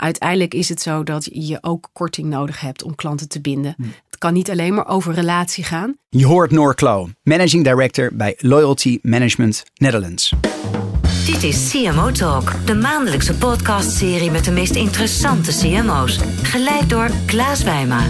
uiteindelijk is het zo dat je ook korting nodig hebt om klanten te binden. Het kan niet alleen maar over relatie gaan. Je hoort Noor Klo, Managing Director bij Loyalty Management Netherlands. Dit is CMO Talk, de maandelijkse podcastserie met de meest interessante CMO's. Geleid door Klaas Wijma.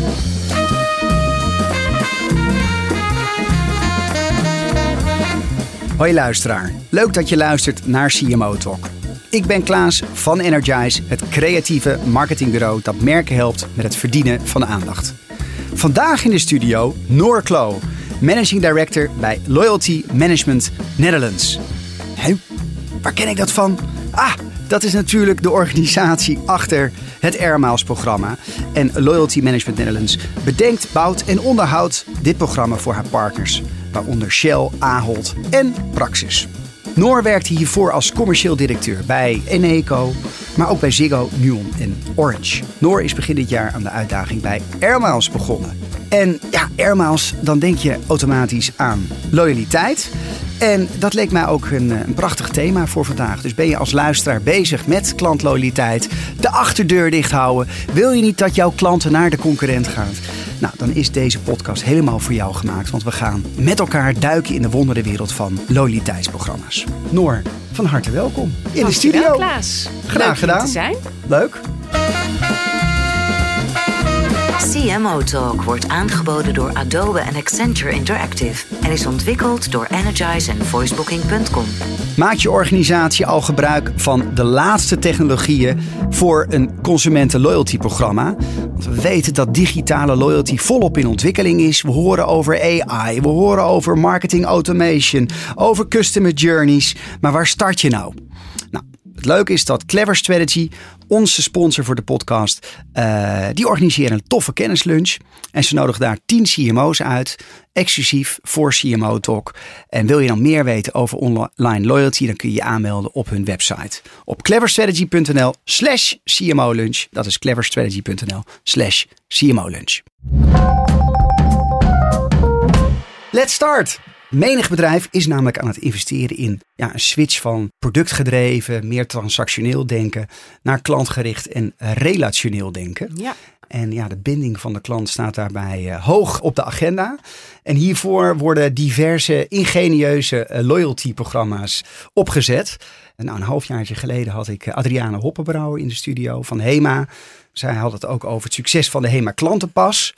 Hoi luisteraar, leuk dat je luistert naar CMO Talk. Ik ben Klaas van Energize, het creatieve marketingbureau dat merken helpt met het verdienen van aandacht. Vandaag in de studio Noor Klo, Managing Director bij Loyalty Management Netherlands. Hé, waar ken ik dat van? Ah, dat is natuurlijk de organisatie achter het Airmiles programma. En Loyalty Management Netherlands bedenkt, bouwt en onderhoudt dit programma voor haar partners, waaronder Shell, Ahold en Praxis. Noor werkte hiervoor als commercieel directeur bij Eneco, maar ook bij Ziggo, Nuon en Orange. Noor is begin dit jaar aan de uitdaging bij Airmiles begonnen. En ja, Airmiles, dan denk je automatisch aan loyaliteit. En dat leek mij ook een, een, prachtig thema voor vandaag. Dus ben je als luisteraar bezig met klantloyaliteit, de achterdeur dicht houden, wil je niet dat jouw klanten naar de concurrent gaan? Nou, dan is deze podcast helemaal voor jou gemaakt. Want we gaan met elkaar duiken in de wonderenwereld van loyaliteitsprogramma's. Noor, van harte welkom in de studio. Klaas. Graag Leuk gedaan. te zijn. Leuk. CMO Talk wordt aangeboden door Adobe en Accenture Interactive en is ontwikkeld door Energize en voicebooking.com. Maakt je organisatie al gebruik van de laatste technologieën voor een consumenten loyalty programma? Want we weten dat digitale loyalty volop in ontwikkeling is. We horen over AI, we horen over marketing automation, over customer journeys. Maar waar start je nou? Nou, het leuke is dat Clever Strategy, onze sponsor voor de podcast, uh, die organiseren een toffe kennislunch. En ze nodigen daar 10 CMO's uit, exclusief voor CMO Talk. En wil je dan meer weten over online loyalty, dan kun je je aanmelden op hun website. Op cleverstrategy.nl slash CMO lunch. Dat is cleverstrategy.nl slash CMO lunch. Let's start! Menig bedrijf is namelijk aan het investeren in ja, een switch van productgedreven, meer transactioneel denken naar klantgericht en relationeel denken. Ja. En ja, de binding van de klant staat daarbij uh, hoog op de agenda. En hiervoor worden diverse ingenieuze uh, loyalty-programma's opgezet. En nou, een halfjaartje geleden had ik Adriane Hoppenbrouwer in de studio van HEMA. Zij had het ook over het succes van de HEMA klantenpas.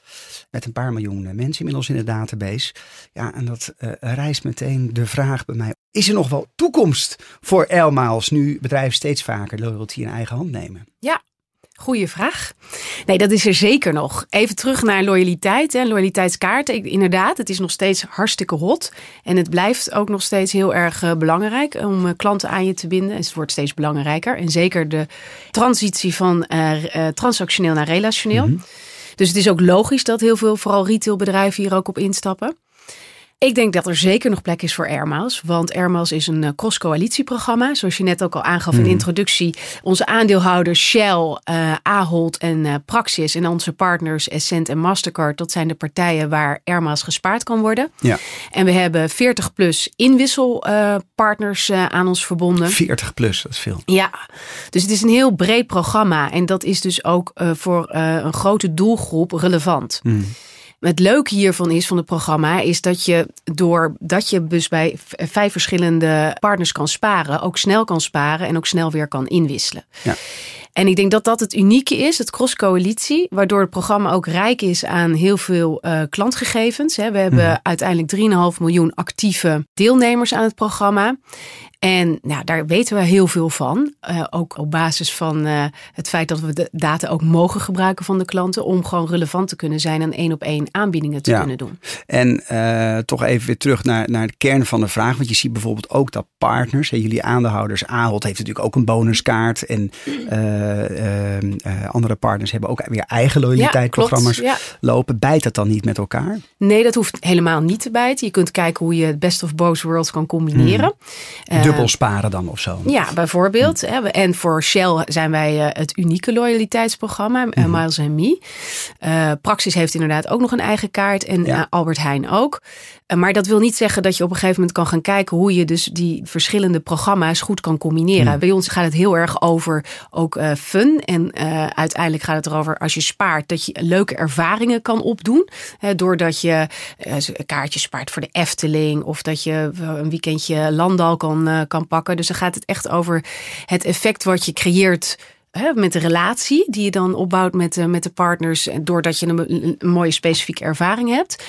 Met een paar miljoen mensen inmiddels in de database. Ja, en dat uh, rijst meteen de vraag bij mij. Is er nog wel toekomst voor Airmiles nu bedrijven steeds vaker loyalty in eigen hand nemen? Ja, Goeie vraag. Nee, dat is er zeker nog. Even terug naar loyaliteit en loyaliteitskaarten. Ik, inderdaad, het is nog steeds hartstikke hot. En het blijft ook nog steeds heel erg uh, belangrijk om uh, klanten aan je te binden. En het wordt steeds belangrijker. En zeker de transitie van uh, transactioneel naar relationeel. Mm -hmm. Dus het is ook logisch dat heel veel, vooral retailbedrijven, hier ook op instappen. Ik denk dat er zeker nog plek is voor Airmiles. Want Airmiles is een cross-coalitieprogramma. Zoals je net ook al aangaf in de introductie. Onze aandeelhouders Shell, uh, Ahold en uh, Praxis. En onze partners Essent en Mastercard. Dat zijn de partijen waar Airmiles gespaard kan worden. Ja. En we hebben 40 plus inwisselpartners uh, aan ons verbonden. 40 plus, dat is veel. Ja, dus het is een heel breed programma. En dat is dus ook voor een grote doelgroep relevant. Mm. Het leuke hiervan is van het programma is dat je doordat je dus bij vijf verschillende partners kan sparen, ook snel kan sparen en ook snel weer kan inwisselen. Ja. En ik denk dat dat het unieke is, het cross-coalitie, waardoor het programma ook rijk is aan heel veel uh, klantgegevens. We hebben Mhm. uiteindelijk 3,5 miljoen actieve deelnemers aan het programma. En nou, daar weten we heel veel van. Uh, ook op basis van uh, het feit dat we de data ook mogen gebruiken van de klanten. Om gewoon relevant te kunnen zijn en één op één aanbiedingen te Ja. kunnen doen. En eh, toch even weer terug naar, naar de kern van de vraag. Want je ziet bijvoorbeeld ook dat partners, hè, jullie aandeelhouders, Ahold heeft natuurlijk ook een bonuskaart. En eh, eh, eh, andere partners hebben ook weer eigen loyaliteitsprogramma's Ja, lopen. Bijt dat dan niet met elkaar? Nee, dat hoeft helemaal niet te bijten. Je kunt kijken hoe je het best of both worlds kan combineren. Eh, Dubbel sparen dan of zo? Ja, bijvoorbeeld. hè. En voor Shell zijn wij eh, het unieke loyaliteitsprogramma, eh, Miles and Me. Eh, Praxis heeft inderdaad ook nog een eigen kaart en Ja. eh, Albert Heijn ook. Maar dat wil niet zeggen dat je op een gegeven moment kan gaan kijken hoe je dus die verschillende programma's goed kan combineren. Hmm. Bij ons gaat het heel erg over ook fun. En uiteindelijk gaat het erover als je spaart, dat je leuke ervaringen kan opdoen. doordat je een kaartje spaart voor de Efteling. Of dat je een weekendje Landal kan, kan pakken. Dus dan gaat het echt over het effect wat je creëert met de relatie die je dan opbouwt met, de, met de partners. Doordat je een, een mooie specifieke ervaring hebt.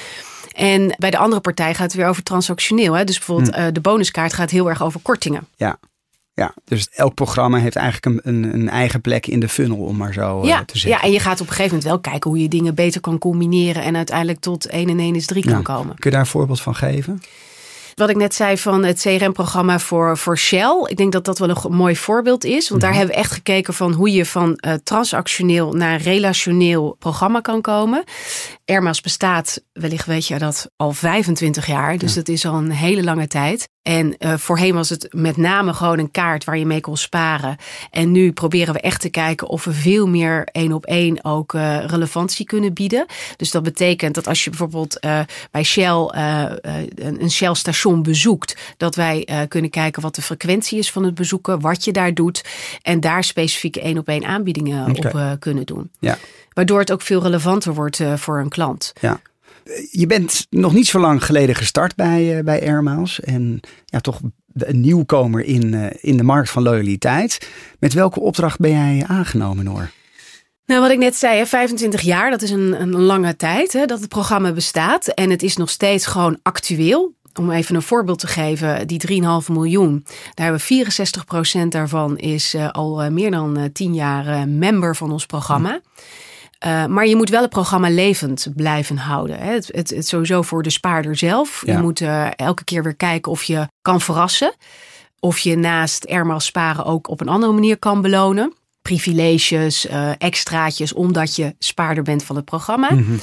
En bij de andere partij gaat het weer over transactioneel. Hè? Dus bijvoorbeeld hm. uh, de bonuskaart gaat heel erg over kortingen. Ja. Ja, dus elk programma heeft eigenlijk een, een, een eigen plek in de funnel, om maar zo eh, te zeggen. Ja, en je gaat op een gegeven moment wel kijken hoe je dingen beter kan combineren en uiteindelijk tot 1 en 1 is 3 kan komen. Kun je daar een voorbeeld van geven? Wat ik net zei van het CRM-programma voor, voor Shell. Ik denk dat dat wel een mooi voorbeeld is. Want daar mhm. hebben we echt gekeken van hoe je van uh, transactioneel naar relationeel programma kan komen. Airmails bestaat, wellicht weet je dat, al 25 jaar. Dus dat is al een hele lange tijd. En uh, voorheen was het met name gewoon een kaart waar je mee kon sparen. En nu proberen we echt te kijken of we veel meer één op één ook uh, relevantie kunnen bieden. Dus dat betekent dat als je bijvoorbeeld uh, bij Shell een, een Shell station bezoekt, dat wij kunnen kijken wat de frequentie is van het bezoeken, wat je daar doet. En daar specifieke één op één aanbiedingen op kunnen doen. Ja. Waardoor het ook veel relevanter wordt voor een klant. Ja. Je bent nog niet zo lang geleden gestart bij, uh, bij Airmiles. En ja, toch een nieuwkomer in, uh, in de markt van loyaliteit. Met welke opdracht ben jij aangenomen, Noor? Nou, wat ik net zei, 25 jaar, dat is een, een lange tijd hè, dat het programma bestaat. En het is nog steeds gewoon actueel. Om even een voorbeeld te geven, die 3,5 miljoen, daar hebben we 64% daarvan is al meer dan 10 jaar member van ons programma. Uh, maar je moet wel het programma levend blijven houden. Hè. Het, het, het, sowieso voor de spaarder zelf. Je moet uh, elke keer weer kijken of je kan verrassen. Of je naast Ermal sparen ook op een andere manier kan belonen. Privileges, uh, extraatjes, omdat je spaarder bent van het programma. Mm -hmm.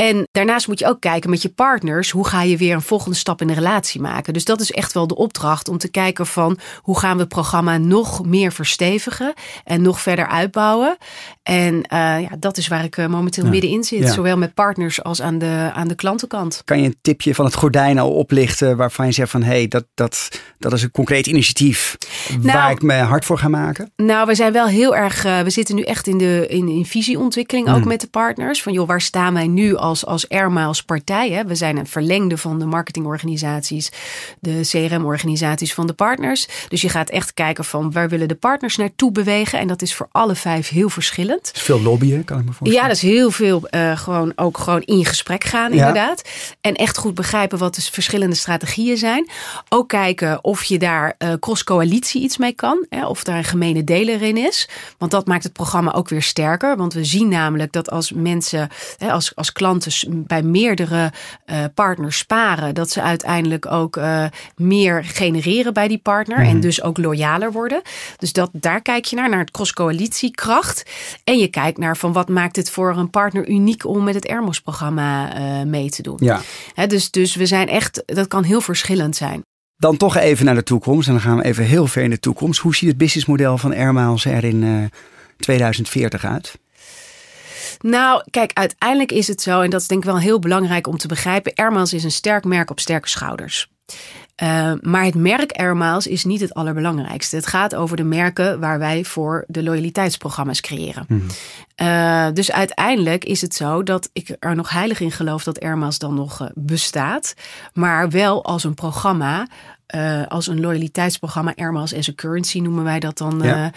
En daarnaast moet je ook kijken met je partners, hoe ga je weer een volgende stap in de relatie maken. Dus dat is echt wel de opdracht om te kijken van hoe gaan we het programma nog meer verstevigen en nog verder uitbouwen. En uh, ja, dat is waar ik uh, momenteel ja. middenin zit, ja. zowel met partners als aan de, aan de klantenkant. Kan je een tipje van het gordijn al oplichten waarvan je zegt van hé, hey, dat, dat, dat is een concreet initiatief nou, waar ik me hard voor ga maken? Nou, we zijn wel heel erg, uh, we zitten nu echt in de in, in visieontwikkeling ook mm. met de partners. Van joh, waar staan wij nu als als, als Airmiles partij. Hè. We zijn een verlengde van de marketingorganisaties, de CRM-organisaties van de partners. Dus je gaat echt kijken van waar willen de partners naartoe bewegen. En dat is voor alle vijf heel verschillend. Is veel lobbyen, kan ik me voorstellen. Ja, dat is heel veel uh, gewoon ook gewoon in gesprek gaan, inderdaad. En echt goed begrijpen wat de verschillende strategieën zijn. Ook kijken of je daar uh, cross-coalitie iets mee kan. Hè, of daar een gemene deler in is. Want dat maakt het programma ook weer sterker. Want we zien namelijk dat als mensen, hè, als, als klanten klanten bij meerdere uh, partners sparen, dat ze uiteindelijk ook uh, meer genereren bij die partner mm. en mhm. dus ook loyaler worden. Dus dat, daar kijk je naar, naar het cross-coalitiekracht. En je kijkt naar van wat maakt het voor een partner uniek om met het Ermos-programma uh, mee te doen. Ja. He, dus, dus we zijn echt, dat kan heel verschillend zijn. Dan toch even naar de toekomst. En dan gaan we even heel ver in de toekomst. Hoe ziet het businessmodel van Airmiles er in 2040 uit? Nou, kijk, uiteindelijk is het zo, en dat is denk ik wel heel belangrijk om te begrijpen. Airmiles is een sterk merk op sterke schouders. Uh, maar het merk Airmiles is niet het allerbelangrijkste. Het gaat over de merken waar wij voor de loyaliteitsprogramma's creëren. Mm. Uh, dus uiteindelijk is het zo dat ik er nog heilig in geloof dat Airmiles dan nog uh, bestaat. Maar wel als een programma uh, als een loyaliteitsprogramma, Airmiles as a Currency noemen wij dat dan ja.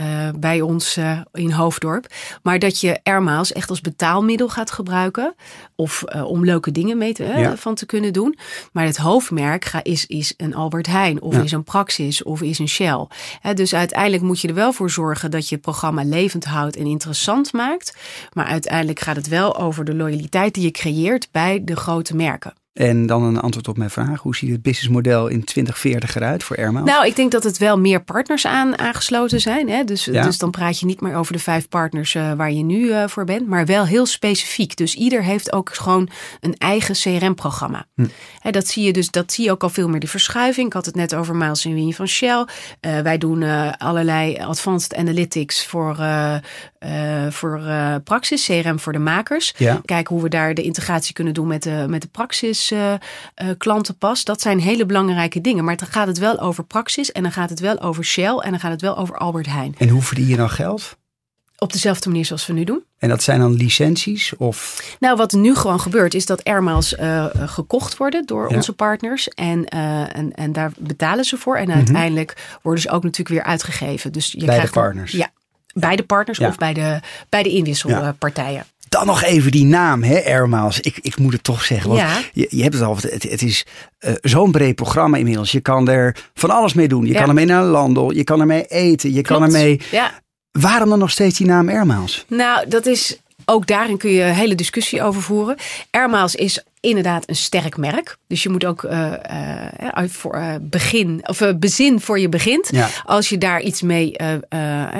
uh, uh, bij ons in Hoofddorp. Maar dat je Airmiles echt als betaalmiddel gaat gebruiken of om leuke dingen mee te, ja. van te kunnen doen. Maar het hoofdmerk ga, is, is een Albert Heijn of ja. is een Praxis of is een Shell. dus uiteindelijk moet je er wel voor zorgen dat je het programma levend houdt en interessant maakt. Maar uiteindelijk gaat het wel over de loyaliteit die je creëert bij de grote merken. En dan een antwoord op mijn vraag. Hoe ziet het businessmodel in 2040 eruit voor Airmail? Nou, ik denk dat het wel meer partners aan, aangesloten zijn. Hè? Dus, ja. dus dan praat je niet meer over de vijf partners uh, waar je nu uh, voor bent. Maar wel heel specifiek. Dus ieder heeft ook gewoon een eigen CRM-programma. Hm. Dat zie je dus, dat zie je ook al veel meer de verschuiving. Ik had het net over Miles en Winnie van Shell. Uh, wij doen allerlei advanced analytics voor, voor Praxis. CRM voor de makers. Ja. Kijken hoe we daar de integratie kunnen doen met de, met de Praxis klanten past. Dat zijn hele belangrijke dingen. Maar dan gaat het wel over Praxis en dan gaat het wel over Shell en dan gaat het wel over Albert Heijn. En hoe verdien je dan geld? Op dezelfde manier zoals we nu doen. En dat zijn dan licenties? Of? Nou, wat nu gewoon gebeurt, is dat airmiles uh, gekocht worden door onze partners. En, uh, en, en daar betalen ze voor. En mhm. uiteindelijk worden ze ook natuurlijk weer uitgegeven. Dus je bij krijgt de partners? ja, bij de partners of bij de, bij de inwisselpartijen. Dan nog even die naam, hè. Ik, ik moet het toch zeggen. Want ja. je, je hebt het al. Het, het is uh, zo'n breed programma inmiddels. Je kan er van alles mee doen. Je kan ermee naar Landel. Je kan ermee eten. Je kan ermee. Ja. Waarom dan nog steeds die naam Airmiles? Nou, dat is ook daarin kun je een hele discussie over voeren. Airmiles is inderdaad een sterk merk. Dus je moet ook uh, uh, voor uh, begin of bezin voor je begint. Als je daar iets mee,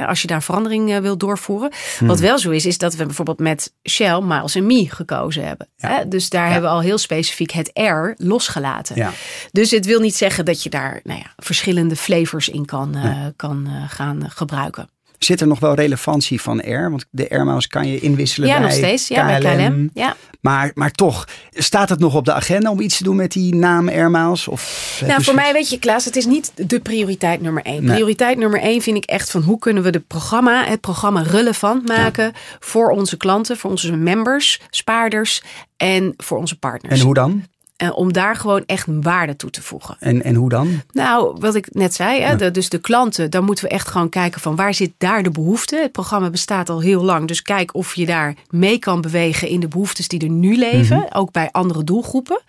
als je daar verandering wil doorvoeren. Hmm. Wat wel zo is, is dat we bijvoorbeeld met Shell Miles Me gekozen hebben. Ja. Dus daar hebben we al heel specifiek het R losgelaten. Dus het wil niet zeggen dat je daar nou ja, verschillende flavors in kan, kan gaan gebruiken. Zit er nog wel relevantie van R? Want de R-mouse kan je inwisselen ja, bij nog steeds. Ja, bij KLM. Ja. Maar, maar toch, staat het nog op de agenda om iets te doen met die naam R-mouse? Of, nou, voor mij weet je Klaas, het is niet de prioriteit nummer één. Prioriteit nummer één vind ik echt van hoe kunnen we de programma, het programma relevant maken voor onze klanten, voor onze members, spaarders en voor onze partners. En hoe dan? Uh, om daar gewoon echt waarde toe te voegen. En, en hoe dan? Nou, wat ik net zei, hè, dus de klanten, daar moeten we echt gewoon kijken van waar zit daar de behoefte. Het programma bestaat al heel lang, dus kijk of je daar mee kan bewegen in de behoeftes die er nu leven, mhm. ook bij andere doelgroepen.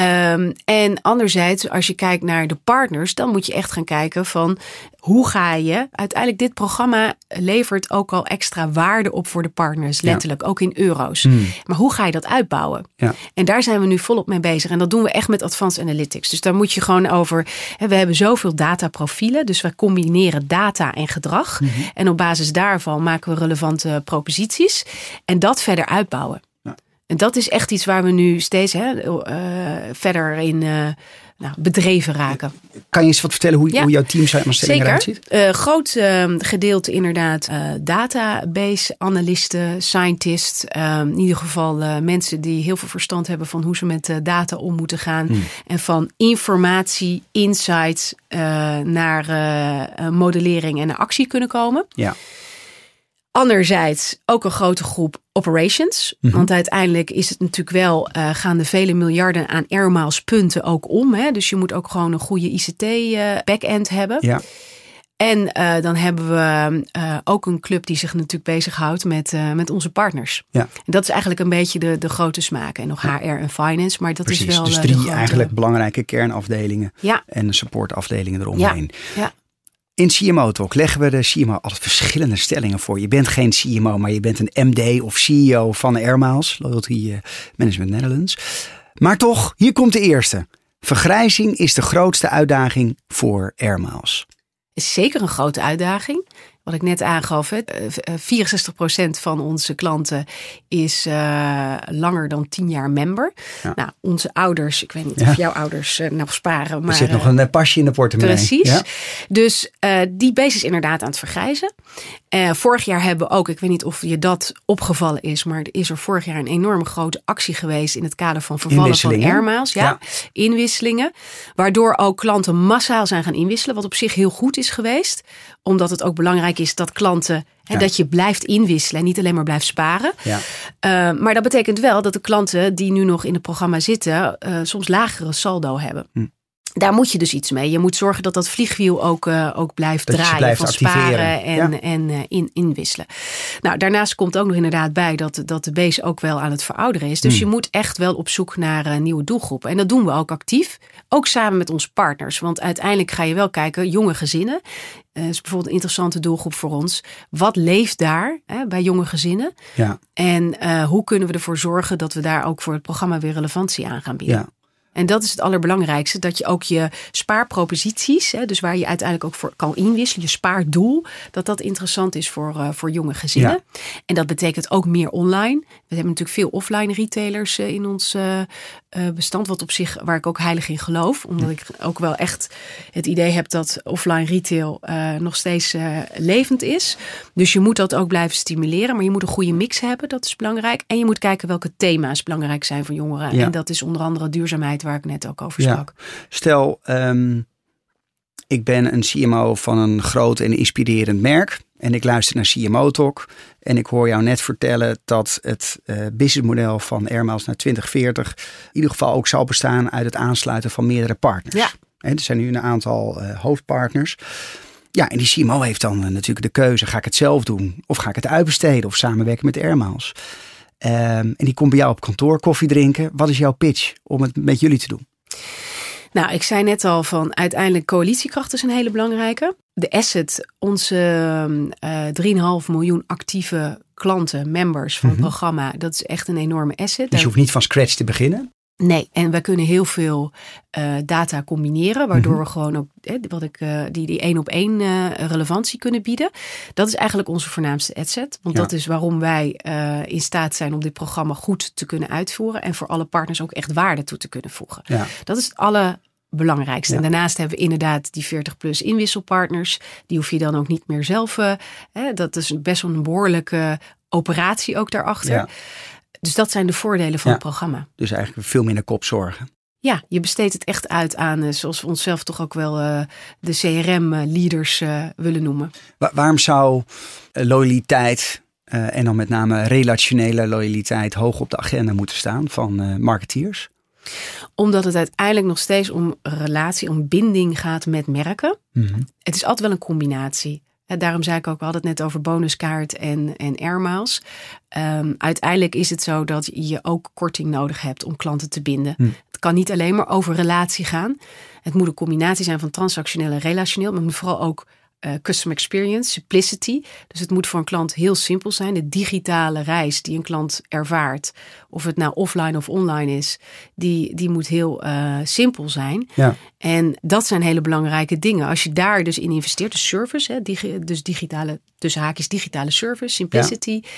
Um, en anderzijds, als je kijkt naar de partners, dan moet je echt gaan kijken van hoe ga je. Uiteindelijk, dit programma levert ook al extra waarde op voor de partners, letterlijk, ook in euro's. Hmm. Maar hoe ga je dat uitbouwen? Ja. En daar zijn we nu volop mee bezig. En dat doen we echt met Advanced Analytics. Dus daar moet je gewoon over. Hè, we hebben zoveel dataprofielen, dus we combineren data en gedrag. Mhm. En op basis daarvan maken we relevante proposities. En dat verder uitbouwen. En dat is echt iets waar we nu steeds hè, uh, verder in uh, nou, bedreven raken. Kan je eens wat vertellen hoe, hoe jouw team samenstelling eruit ziet? Zeker. Uh, groot ehm, gedeelte inderdaad database analisten, scientists. Ehm, in ieder geval mensen die heel veel verstand hebben van hoe ze met data om moeten gaan. Hmm. En van informatie, insights naar modellering en naar actie kunnen komen. Ja. Anderzijds ook een grote groep operations. Mhm. Want uiteindelijk is het natuurlijk wel, uh, gaan de vele miljarden aan airmiles punten ook om. Hè? Dus je moet ook gewoon een goede ICT uh, backend hebben. Ja. En uh, dan hebben we ook een club die zich natuurlijk bezighoudt met, met onze partners. Ja. En dat is eigenlijk een beetje de, de grote smaak. En nog HR en finance, maar dat is wel. Dus drie eigenlijk belangrijke kernafdelingen ja. en supportafdelingen eromheen. Ja. In CMO Talk leggen we de CMO altijd verschillende stellingen voor. Je bent geen CMO, maar je bent een MD of CEO van Airmiles, Loyalty eh, Management Netherlands. Maar toch, hier komt de eerste. Vergrijzing is de grootste uitdaging voor Airmiles. Is zeker een grote uitdaging wat ik net aangaf, 64% eh, eh, van onze klanten is uh, langer dan 10 jaar member. Nou, onze ouders, ik weet niet of jouw ouders uh, nog sparen. Maar, er zit nog een pasje in de portemonnee. Precies. Ja. Dus die base is inderdaad aan het vergrijzen. Vorig jaar hebben we ook, ik weet niet of je dat opgevallen is, maar er is er vorig jaar een enorme grote actie geweest in het kader van vervallen van airmiles. Ja, ja, inwisselingen. Waardoor ook klanten massaal zijn gaan inwisselen, wat op zich heel goed is geweest. Omdat het ook belangrijk is dat klanten ja. dat je blijft inwisselen en niet alleen maar blijft sparen. Ja. Uh, maar dat betekent wel dat de klanten die nu nog in het programma zitten, uh, soms lagere saldo hebben. Hm. Daar moet je dus iets mee. Je moet zorgen dat dat vliegwiel ook, uh, ook blijft dat draaien. Blijft van sparen en, ja. en in, inwisselen. Nou, daarnaast komt ook nog inderdaad bij dat, dat de base ook wel aan het verouderen is. Dus hm. je moet echt wel op zoek naar nieuwe doelgroepen. En dat doen we ook actief. Ook samen met onze partners. Want uiteindelijk ga je wel kijken, jonge gezinnen uh, is bijvoorbeeld een interessante doelgroep voor ons. Wat leeft daar hè, bij jonge gezinnen? Ja. En hoe kunnen we ervoor zorgen dat we daar ook voor het programma weer relevantie aan gaan bieden? Ja. En dat is het allerbelangrijkste, dat je ook je spaarproposities, hè, dus waar je uiteindelijk ook voor kan inwisselen, je spaardoel, dat dat interessant is voor, uh, voor jonge gezinnen. En dat betekent ook meer online. We hebben natuurlijk veel offline retailers uh, in ons uh, bestand, wat op zich, waar ik ook heilig in geloof. Omdat ik ook wel echt het idee heb dat offline retail nog steeds levend is. Dus je moet dat ook blijven stimuleren, maar je moet een goede mix hebben, dat is belangrijk. En je moet kijken welke thema's belangrijk zijn voor jongeren. Ja. En dat is onder andere duurzaamheid, waar ik net ook over sprak. Ja. Stel, um, ik ben een CMO van een groot en inspirerend merk. En ik luister naar CMO Talk. En ik hoor jou net vertellen dat het uh, businessmodel van Airmiles naar 2040 in ieder geval ook zal bestaan uit het aansluiten van meerdere partners. Ja. En er zijn nu een aantal uh, hoofdpartners. Ja, en die CMO heeft dan uh, natuurlijk de keuze: ga ik het zelf doen? Of ga ik het uitbesteden of samenwerken met Airmiles? Um, en die komt bij jou op kantoor koffie drinken. Wat is jouw pitch om het met jullie te doen? Nou, ik zei net al van uiteindelijk coalitiekracht is een hele belangrijke. De asset, onze uh, 3,5 miljoen actieve klanten, members van het mm -hmm. programma, dat is echt een enorme asset. Dus je hoeft niet van scratch te beginnen? Nee, en wij kunnen heel veel uh, data combineren, waardoor -hmm. we gewoon ook hè, wat ik, uh, die, die één op één uh, relevantie kunnen bieden. Dat is eigenlijk onze voornaamste asset. Want ja. dat is waarom wij in staat zijn om dit programma goed te kunnen uitvoeren en voor alle partners ook echt waarde toe te kunnen voegen. Ja. Dat is het allerbelangrijkste. Ja. En daarnaast hebben we inderdaad die 40 plus inwisselpartners. Die hoef je dan ook niet meer zelf. Hè, dat is best wel een behoorlijke operatie ook daarachter. Dus dat zijn de voordelen van ja, het programma. Dus eigenlijk veel minder kopzorgen. Ja, je besteedt het echt uit aan, zoals we onszelf toch ook wel uh, de CRM-leaders uh, willen noemen. Wa waarom zou loyaliteit uh, en dan met name relationele loyaliteit hoog op de agenda moeten staan van marketeers? Omdat het uiteindelijk nog steeds om relatie, om binding gaat met merken. Mm -hmm. Het is altijd wel een combinatie. Daarom zei ik ook, we hadden het net over bonuskaart en, en airmiles. Um, uiteindelijk is het zo dat je ook korting nodig hebt om klanten te binden. Hm. Het kan niet alleen maar over relatie gaan. Het moet een combinatie zijn van transactioneel en relationeel. Maar het moet vooral ook uh, custom experience, simplicity. Dus het moet voor een klant heel simpel zijn. De digitale reis die een klant ervaart, of het nou offline of online is, die, die moet heel uh, simpel zijn. Ja. En dat zijn hele belangrijke dingen. Als je daar dus in investeert, de service, hè, digi dus digitale, tussen haakjes digitale service, simplicity. Ja.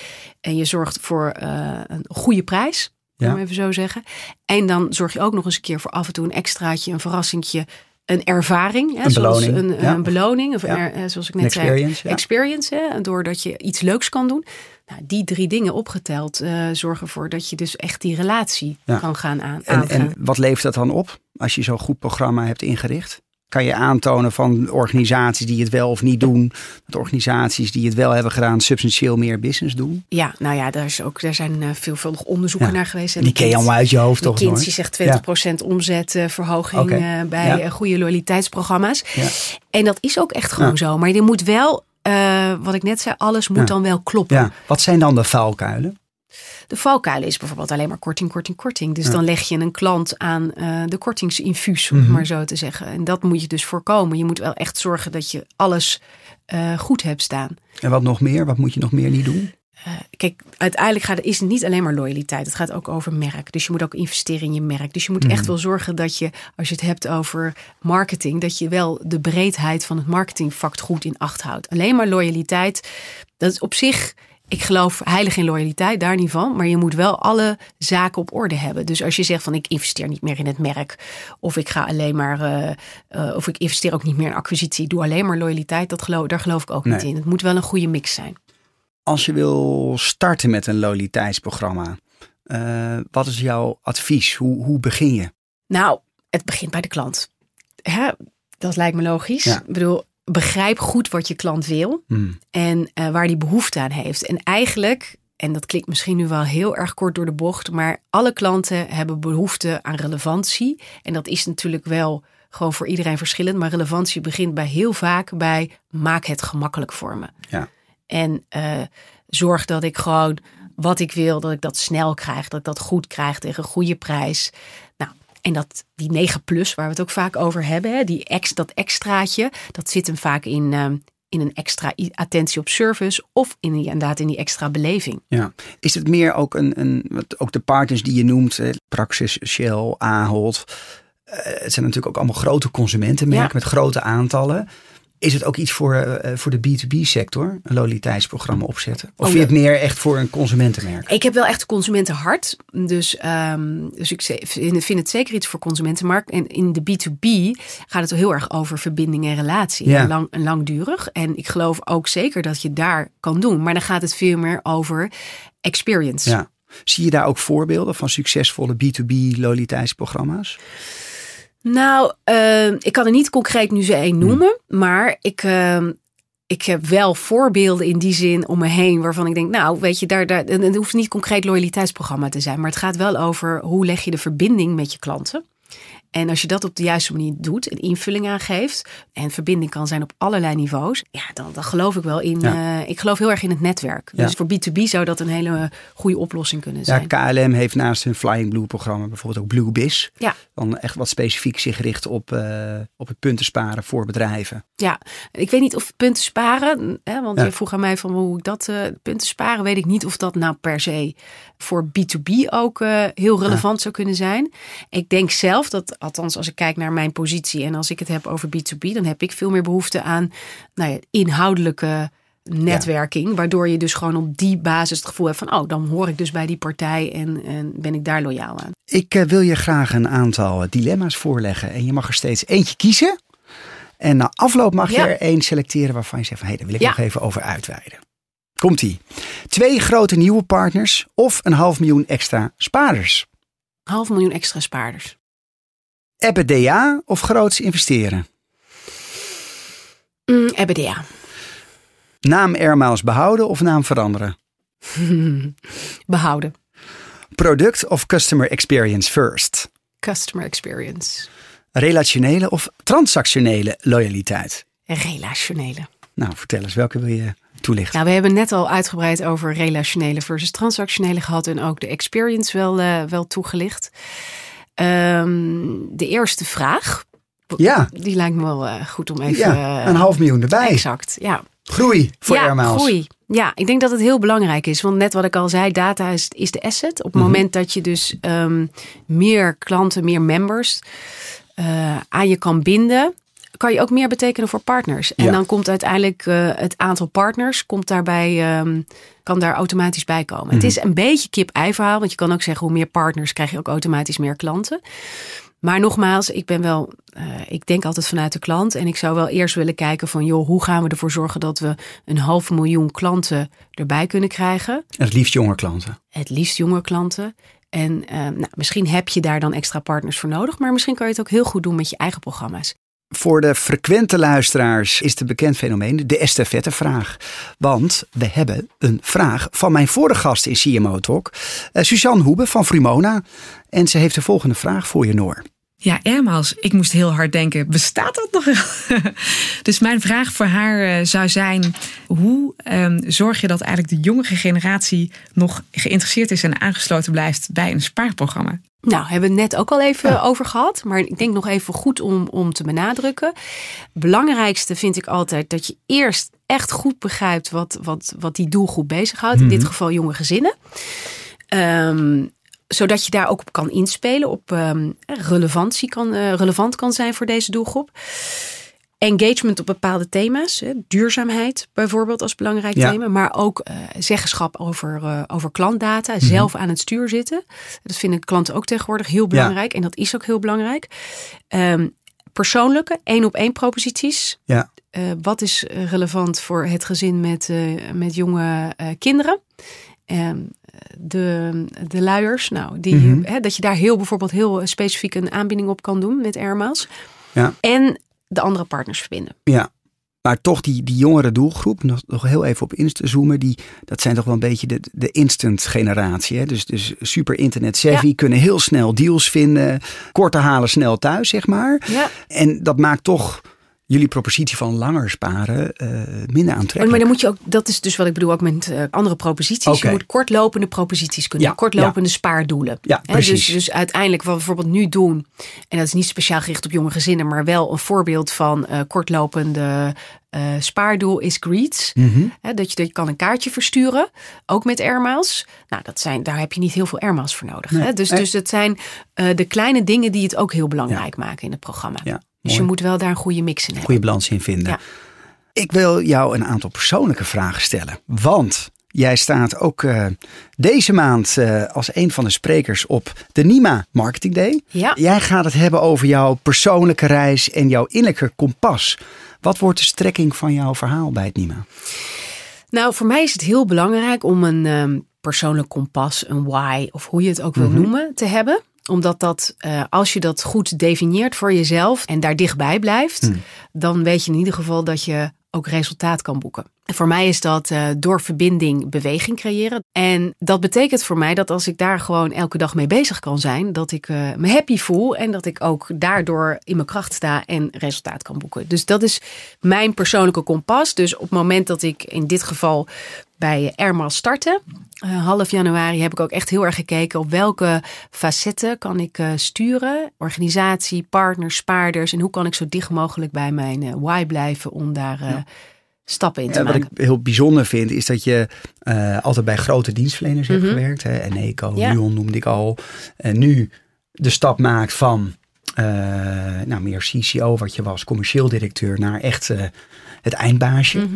En je zorgt voor uh, een goede prijs, ja. om even zo zeggen. En dan zorg je ook nog eens een keer voor af en toe een extraatje, een verrassingje een ervaring, hè, een zoals beloning, een, ja. een beloning, of ja. er, zoals ik net experience, zei, experience, hè, doordat je iets leuks kan doen. Nou, die drie dingen opgeteld uh, zorgen ervoor dat je dus echt die relatie kan gaan aan. En, en wat levert dat dan op als je zo'n goed programma hebt ingericht? Kan je aantonen van organisaties die het wel of niet doen, dat organisaties die het wel hebben gedaan substantieel meer business doen? Ja, nou ja, daar, is ook, daar zijn uh, veelvuldig onderzoeken ja. naar geweest. En die ken je allemaal uit je hoofd toch? McKinsey zegt 20% ja. omzetverhoging okay. uh, bij ja. goede loyaliteitsprogramma's. En dat is ook echt gewoon zo. Maar je moet wel, uh, wat ik net zei, alles moet dan wel kloppen. Wat zijn dan de vuilkuilen? De valkuil is bijvoorbeeld alleen maar korting, korting, korting. Dus ja. dan leg je een klant aan uh, de kortingsinfuus, om mm -hmm. maar zo te zeggen. En dat moet je dus voorkomen. Je moet wel echt zorgen dat je alles uh, goed hebt staan. En wat nog meer? Wat moet je nog meer niet doen? Uh, kijk, uiteindelijk gaat, is het niet alleen maar loyaliteit. Het gaat ook over merk. Dus je moet ook investeren in je merk. Dus je moet mm. echt wel zorgen dat je, als je het hebt over marketing, dat je wel de breedheid van het marketingvak goed in acht houdt. Alleen maar loyaliteit, dat is op zich ik geloof heilig in loyaliteit, daar niet van. Maar je moet wel alle zaken op orde hebben. Dus als je zegt van ik investeer niet meer in het merk. Of ik ga alleen maar. Uh, uh, of ik investeer ook niet meer in acquisitie. Doe alleen maar loyaliteit. Dat geloof, daar geloof ik ook nee. niet in. Het moet wel een goede mix zijn. Als je wil starten met een loyaliteitsprogramma. Uh, wat is jouw advies? Hoe, hoe begin je? Nou, het begint bij de klant. Hè? Dat lijkt me logisch. Ja. Ik bedoel, begrijp goed wat je klant wil mm. en uh, waar die behoefte aan heeft. En eigenlijk, en dat klinkt misschien nu wel heel erg kort door de bocht, maar alle klanten hebben behoefte aan relevantie. En dat is natuurlijk wel gewoon voor iedereen verschillend, maar relevantie begint bij heel vaak bij maak het gemakkelijk voor me. Ja. En uh, zorg dat ik gewoon wat ik wil, dat ik dat snel krijg, dat ik dat goed krijg tegen een goede prijs. Nou, en dat, die 9 plus, waar we het ook vaak over hebben, hè, die ex, dat extraatje, dat zit hem vaak in, uh, in een extra attentie op service of in, inderdaad in die extra beleving. Ja. Is het meer ook een, een ook de partners die je noemt, Praxis, Shell, Ahold. Uh, het zijn natuurlijk ook allemaal grote consumentenmerken met grote aantallen. Is het ook iets voor, uh, voor de B2B-sector, een loyaliteitsprogramma opzetten? Of oh, vind je het meer echt voor een consumentenmerk? Ik heb wel echt consumentenhart. Dus, um, dus ik vind het zeker iets voor consumentenmarkt. En in de B2B gaat het heel erg over verbinding en relatie. Ja. Lang, en langdurig. En ik geloof ook zeker dat je daar kan doen. Maar dan gaat het veel meer over experience. Ja. Zie je daar ook voorbeelden van succesvolle B2B loyaliteitsprogramma's? Nou, uh, ik kan er niet concreet nu zo één noemen, hmm. maar ik, uh, ik heb wel voorbeelden in die zin om me heen waarvan ik denk, nou, weet je, daar, daar, het hoeft niet concreet loyaliteitsprogramma te zijn, maar het gaat wel over hoe leg je de verbinding met je klanten. En als je dat op de juiste manier doet, een invulling aangeeft en verbinding kan zijn op allerlei niveaus, ja, dan, dan geloof ik wel in. Ja. Uh, ik geloof heel erg in het netwerk. Ja. Dus voor B2B zou dat een hele goede oplossing kunnen zijn. Ja, KLM heeft naast hun Flying Blue programma bijvoorbeeld ook Blue Biz. Ja. Dan echt wat specifiek zich richt op, uh, op het punten sparen voor bedrijven. Ja, ik weet niet of punten sparen, hè, want je vroeg aan mij van hoe ik dat uh, punten sparen, weet ik niet of dat nou per se voor B2B ook heel relevant zou kunnen zijn. Ik denk zelf dat althans als ik kijk naar mijn positie en als ik het heb over B2B, dan heb ik veel meer behoefte aan nou ja, inhoudelijke netwerking. Waardoor je dus gewoon op die basis het gevoel hebt van, oh, dan hoor ik dus bij die partij en, en ben ik daar loyaal aan. Ik uh, wil je graag een aantal dilemma's voorleggen en je mag er steeds eentje kiezen. En na afloop mag je er één selecteren waarvan je zegt van, hé, hey, daar wil ik nog even over uitweiden. Komt-ie. Twee grote nieuwe partners of een half miljoen extra spaarders? Half miljoen extra spaarders. EBITDA of groots investeren? Mm, EBITDA. Naam Airmiles behouden of naam veranderen? behouden. Product of customer experience first? Customer experience. Relationele of transactionele loyaliteit? Relationele. Nou, vertel eens, welke wil je toelichten? Nou, we hebben net al uitgebreid over relationele versus transactionele gehad en ook de experience wel, uh, wel toegelicht. Um, de eerste vraag. Ja. Die lijkt me wel uh, goed om even... Ja, een half miljoen erbij. Exact, ja. Groei voor ja, Airmiles. groei. Ja, ik denk dat het heel belangrijk is. Want net wat ik al zei, data is, is de asset. Op het Mhm. moment dat je dus um, meer klanten, meer members uh, aan je kan binden kan je ook meer betekenen voor partners. En Ja. dan komt uiteindelijk uh, het aantal partners komt daarbij, um, kan daar automatisch bij komen. Mhm. Het is een beetje kip-ei verhaal, want je kan ook zeggen hoe meer partners krijg je ook automatisch meer klanten. Maar nogmaals, ik ben wel, uh, ik denk altijd vanuit de klant en ik zou wel eerst willen kijken van joh, hoe gaan we ervoor zorgen dat we een half miljoen klanten erbij kunnen krijgen? En het liefst jonge klanten. Het liefst jonge klanten. En uh, nou, misschien heb je daar dan extra partners voor nodig, maar misschien kan je het ook heel goed doen met je eigen programma's. Voor de frequente luisteraars is het bekend fenomeen, de estafettevraag. Want we hebben een vraag van mijn vorige gast in CMO Talk, uh, Suzanne Hoebe van Frumona. En ze heeft de volgende vraag voor je, Noor. Ja, Airmiles. Ik moest heel hard denken, bestaat dat nog wel? dus mijn vraag voor haar uh, zou zijn, hoe um, zorg je dat eigenlijk de jongere generatie nog geïnteresseerd is en aangesloten blijft bij een spaarprogramma? Nou, hebben we het net ook al even ja. over gehad. Maar ik denk nog even goed om, om te benadrukken. Belangrijkste vind ik altijd dat je eerst echt goed begrijpt wat, wat, wat die doelgroep bezighoudt. Mm -hmm. In dit geval jonge gezinnen. Um, zodat je daar ook op kan inspelen, op um, relevantie kan, uh, relevant kan zijn voor deze doelgroep. Engagement op bepaalde thema's, hè, duurzaamheid bijvoorbeeld als belangrijk Ja. thema, maar ook uh, zeggenschap over, uh, over klantdata, zelf aan het stuur zitten. Dat vinden klanten ook tegenwoordig heel belangrijk en dat is ook heel belangrijk. Um, persoonlijke, één op één proposities. Ja. Wat is relevant voor het gezin met, met jonge kinderen? Um, de, de luiers, nou, die, Mhm. hè, dat je daar heel bijvoorbeeld heel specifiek een aanbieding op kan doen met Airmiles. Ja. En de andere partners verbinden. Ja. Maar toch die, die jongere doelgroep, nog, nog heel even op in te zoomen, die, dat zijn toch wel een beetje de, de instant generatie. Hè? Dus, dus super internet savvy, Ja. kunnen heel snel deals vinden, korte halen snel thuis, zeg maar. Ja. En dat maakt toch jullie propositie van langer sparen uh, minder aantrekkelijk. Maar dan moet je ook, dat is dus wat ik bedoel ook met uh, andere proposities. Je moet kortlopende proposities kunnen, Ja, kortlopende spaardoelen. Ja, Hè, precies. Dus, dus uiteindelijk wat we bijvoorbeeld nu doen, en dat is niet speciaal gericht op jonge gezinnen, maar wel een voorbeeld van eh, kortlopende eh, spaardoel is Greets. Mhm. Dat, je, dat je kan een kaartje versturen, ook met airmiles. Nou, dat zijn, daar heb je niet heel veel airmiles voor nodig. Nee? Dus, dus het zijn eh, de kleine dingen die het ook heel belangrijk maken in het programma. Ja, dus je moet wel daar een goede mix in hebben. goede balans in vinden. Ja. Ik wil jou een aantal persoonlijke vragen stellen. Want jij staat ook eh, deze maand eh, als een van de sprekers op de NIMA Marketing Day. Ja. Jij gaat het hebben over jouw persoonlijke reis en jouw innerlijke kompas. Wat wordt de strekking van jouw verhaal bij het NIMA? Nou, voor mij is het heel belangrijk om een ehm, persoonlijk kompas, een why of hoe je het ook wil Mhm. noemen, te hebben. Omdat dat, eh, als je dat goed definieert voor jezelf en daar dichtbij blijft, Mhm. dan weet je in ieder geval dat je ook resultaat kan boeken. En voor mij is dat eh, door verbinding beweging creëren. En dat betekent voor mij dat als ik daar gewoon elke dag mee bezig kan zijn, dat ik eh, me happy voel en dat ik ook daardoor in mijn kracht sta en resultaat kan boeken. Dus dat is mijn persoonlijke kompas. Dus op het moment dat ik in dit geval bij Airmas startte, eh, half januari, heb ik ook echt heel erg gekeken op welke facetten kan ik eh, sturen. Organisatie, partners, spaarders en hoe kan ik zo dicht mogelijk bij mijn eh, why blijven om daar stappen in te Eh, wat maken. ik heel bijzonder vind, is dat je altijd bij grote dienstverleners hebt gewerkt. Hè? Eneco, Mhm. Ja. Nuon noemde ik al. En nu de stap maakt van eh, nou, meer CCO, wat je was, commercieel directeur, naar echt eh, het eindbaasje.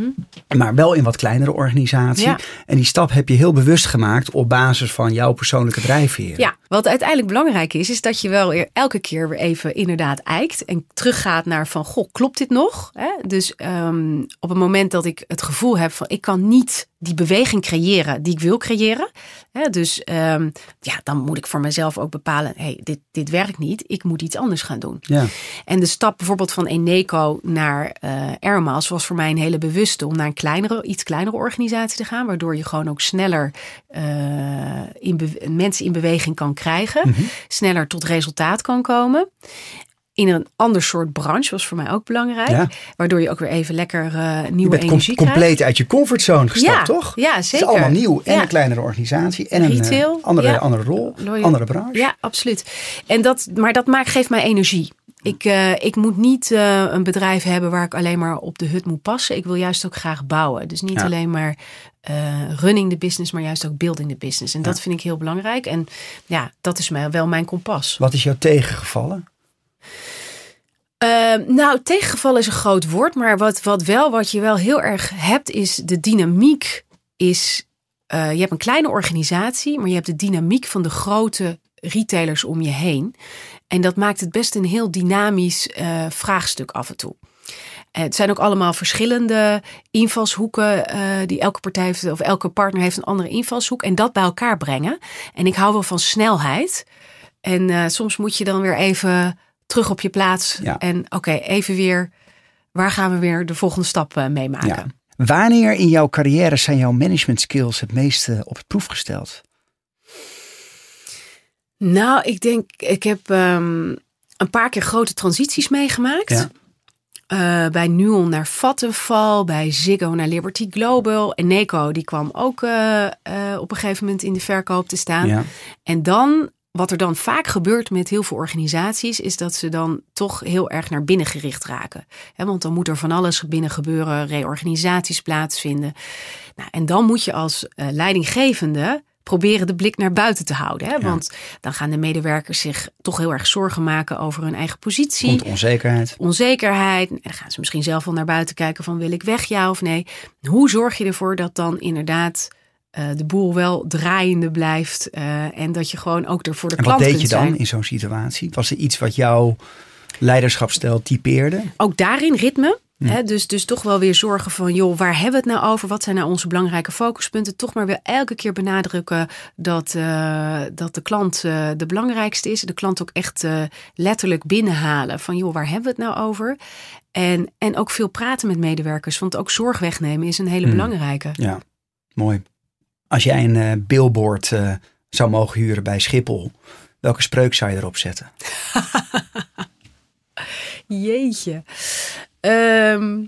Maar wel in wat kleinere organisatie. Mhm. Ja. En die stap heb je heel bewust gemaakt op basis van jouw persoonlijke drijfveren. Ja, wat uiteindelijk belangrijk is, is dat je wel weer elke keer weer even inderdaad eikt en teruggaat naar van, goh, klopt dit nog? Hè? Dus ehm, op het moment dat ik het gevoel heb van, ik kan niet die beweging creëren die ik wil creëren. Hè? Dus ehm, ja, dan moet ik voor mezelf ook bepalen, hey, dit, dit werkt niet, ik moet iets anders gaan doen. Ja. En de stap bijvoorbeeld van Eneco naar eh Airmas was voor mij een hele bewuste om naar een kleinere, iets kleinere organisatie te gaan, waardoor je gewoon ook sneller eh, in mensen in beweging kan krijgen, sneller tot resultaat kan komen. In een ander soort branche was voor mij ook belangrijk, Ja. waardoor je ook weer even lekker Je nieuwe bent com- energie krijgt. compleet uit je comfortzone gestapt, Ja, toch? ja, Het is zeker. allemaal nieuw. En Ja. een kleinere organisatie. En een eh, Retail, andere, andere rol, Loyal- andere branche. Ja, absoluut. En dat, maar dat maakt, geeft mij energie. Ik, eh, ik moet niet een bedrijf hebben waar ik alleen maar op de hut moet passen. Ik wil juist ook graag bouwen. Dus niet alleen maar running the business, maar juist ook building the business. En dat vind ik heel belangrijk. En ja, dat is mij, wel mijn kompas. Wat is jou tegengevallen? Eh, nou, tegengevallen is een groot woord. Maar wat, wat wel, wat je wel heel erg hebt, is de dynamiek. Is, eh, je hebt een kleine organisatie, maar je hebt de dynamiek van de grote retailers om je heen. En dat maakt het best een heel dynamisch eh, vraagstuk af en toe. Eh, Het zijn ook allemaal verschillende invalshoeken die elke partij heeft, of elke partner heeft een andere invalshoek. En dat bij elkaar brengen. En ik hou wel van snelheid. En soms moet je dan weer even terug op je plaats. Ja. En oké, even weer, waar gaan we weer de volgende stap eh, mee maken? Ja. Wanneer in jouw carrière zijn jouw management skills het meeste op het proef gesteld? Nou, ik denk, ik heb ehm, een paar keer grote transities meegemaakt. Ja. Eh, bij Nuon naar Vattenfall, bij Ziggo naar Liberty Global. En Neco, die kwam ook eh, eh, op een gegeven moment in de verkoop te staan. Ja. En dan, wat er dan vaak gebeurt met heel veel organisaties, is dat ze dan toch heel erg naar binnen gericht raken. Want dan moet er van alles binnen gebeuren, reorganisaties plaatsvinden. Nou, en dan moet je als eh, leidinggevende proberen de blik naar buiten te houden. Hè? Ja. Want dan gaan de medewerkers zich toch heel erg zorgen maken over hun eigen positie Komt onzekerheid. onzekerheid. En dan gaan ze misschien zelf wel naar buiten kijken van wil ik weg ja of nee. Hoe zorg je ervoor dat dan inderdaad eh, de boel wel draaiende blijft eh, en dat je gewoon ook er voor de En wat klant deed kunt je dan zijn. in zo'n situatie? Was er iets wat jouw leiderschapsstijl typeerde? Ook daarin ritme. Hè, dus, dus toch wel weer zorgen van, joh, waar hebben we het nou over? Wat zijn nou onze belangrijke focuspunten? Toch maar weer elke keer benadrukken dat, eh, dat de klant de belangrijkste is. De klant ook echt letterlijk binnenhalen van, joh, waar hebben we het nou over? En, en ook veel praten met medewerkers, want ook zorg wegnemen is een hele belangrijke. Ja, mooi. Als jij een eh, billboard eh, zou mogen huren bij Schiphol, welke spreuk zou je erop zetten? Jeetje. Ehm,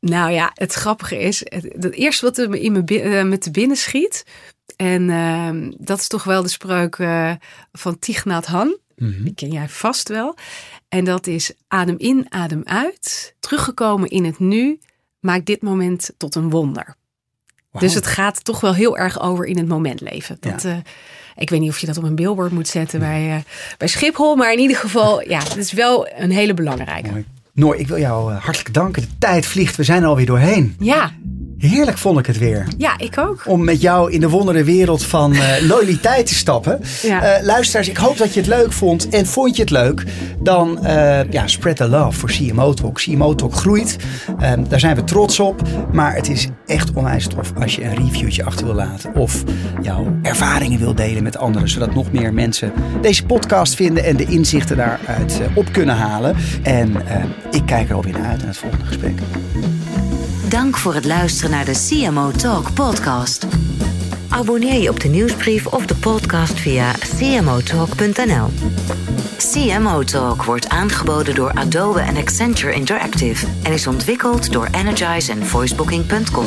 nou ja, het grappige is, het, het eerste wat er me in me, eh, me te binnen schiet, en ehm, dat is toch wel de spreuk eh, van Thich Nhat Hanh. Die ken jij vast wel. En dat is adem in, adem uit. Teruggekomen in het nu maakt dit moment tot een wonder. Dus het gaat toch wel heel erg over in het moment leven. Dat, Ja. eh, ik weet niet of je dat op een billboard moet zetten bij, eh, bij Schiphol. Maar in ieder geval, ja, het is wel een hele belangrijke. Mooi. Noor, ik wil jou eh, hartelijk danken. De tijd vliegt, we zijn er alweer doorheen. Ja, Heerlijk vond ik het weer. ja, ik ook. Om met jou in de wondere wereld van eh, loyaliteit te stappen. Ja. Eh, luisteraars, ik hoop dat je het leuk vond. En vond je het leuk, dan eh, ja, spread the love voor CMO Talk. CMO Talk groeit. Ehm, daar zijn we trots op. Maar het is echt onwijs tof als je een reviewtje achter wil laten. Of jouw ervaringen wil delen met anderen. Zodat nog meer mensen deze podcast vinden en de inzichten daaruit op kunnen halen. En ik kijk er alweer naar uit naar het volgende gesprek. Dank voor het luisteren naar de CMO Talk podcast. Abonneer je op de nieuwsbrief of de podcast via cmotalk.nl. CMO Talk wordt aangeboden door Adobe en Accenture Interactive en is ontwikkeld door Energize en voicebooking.com.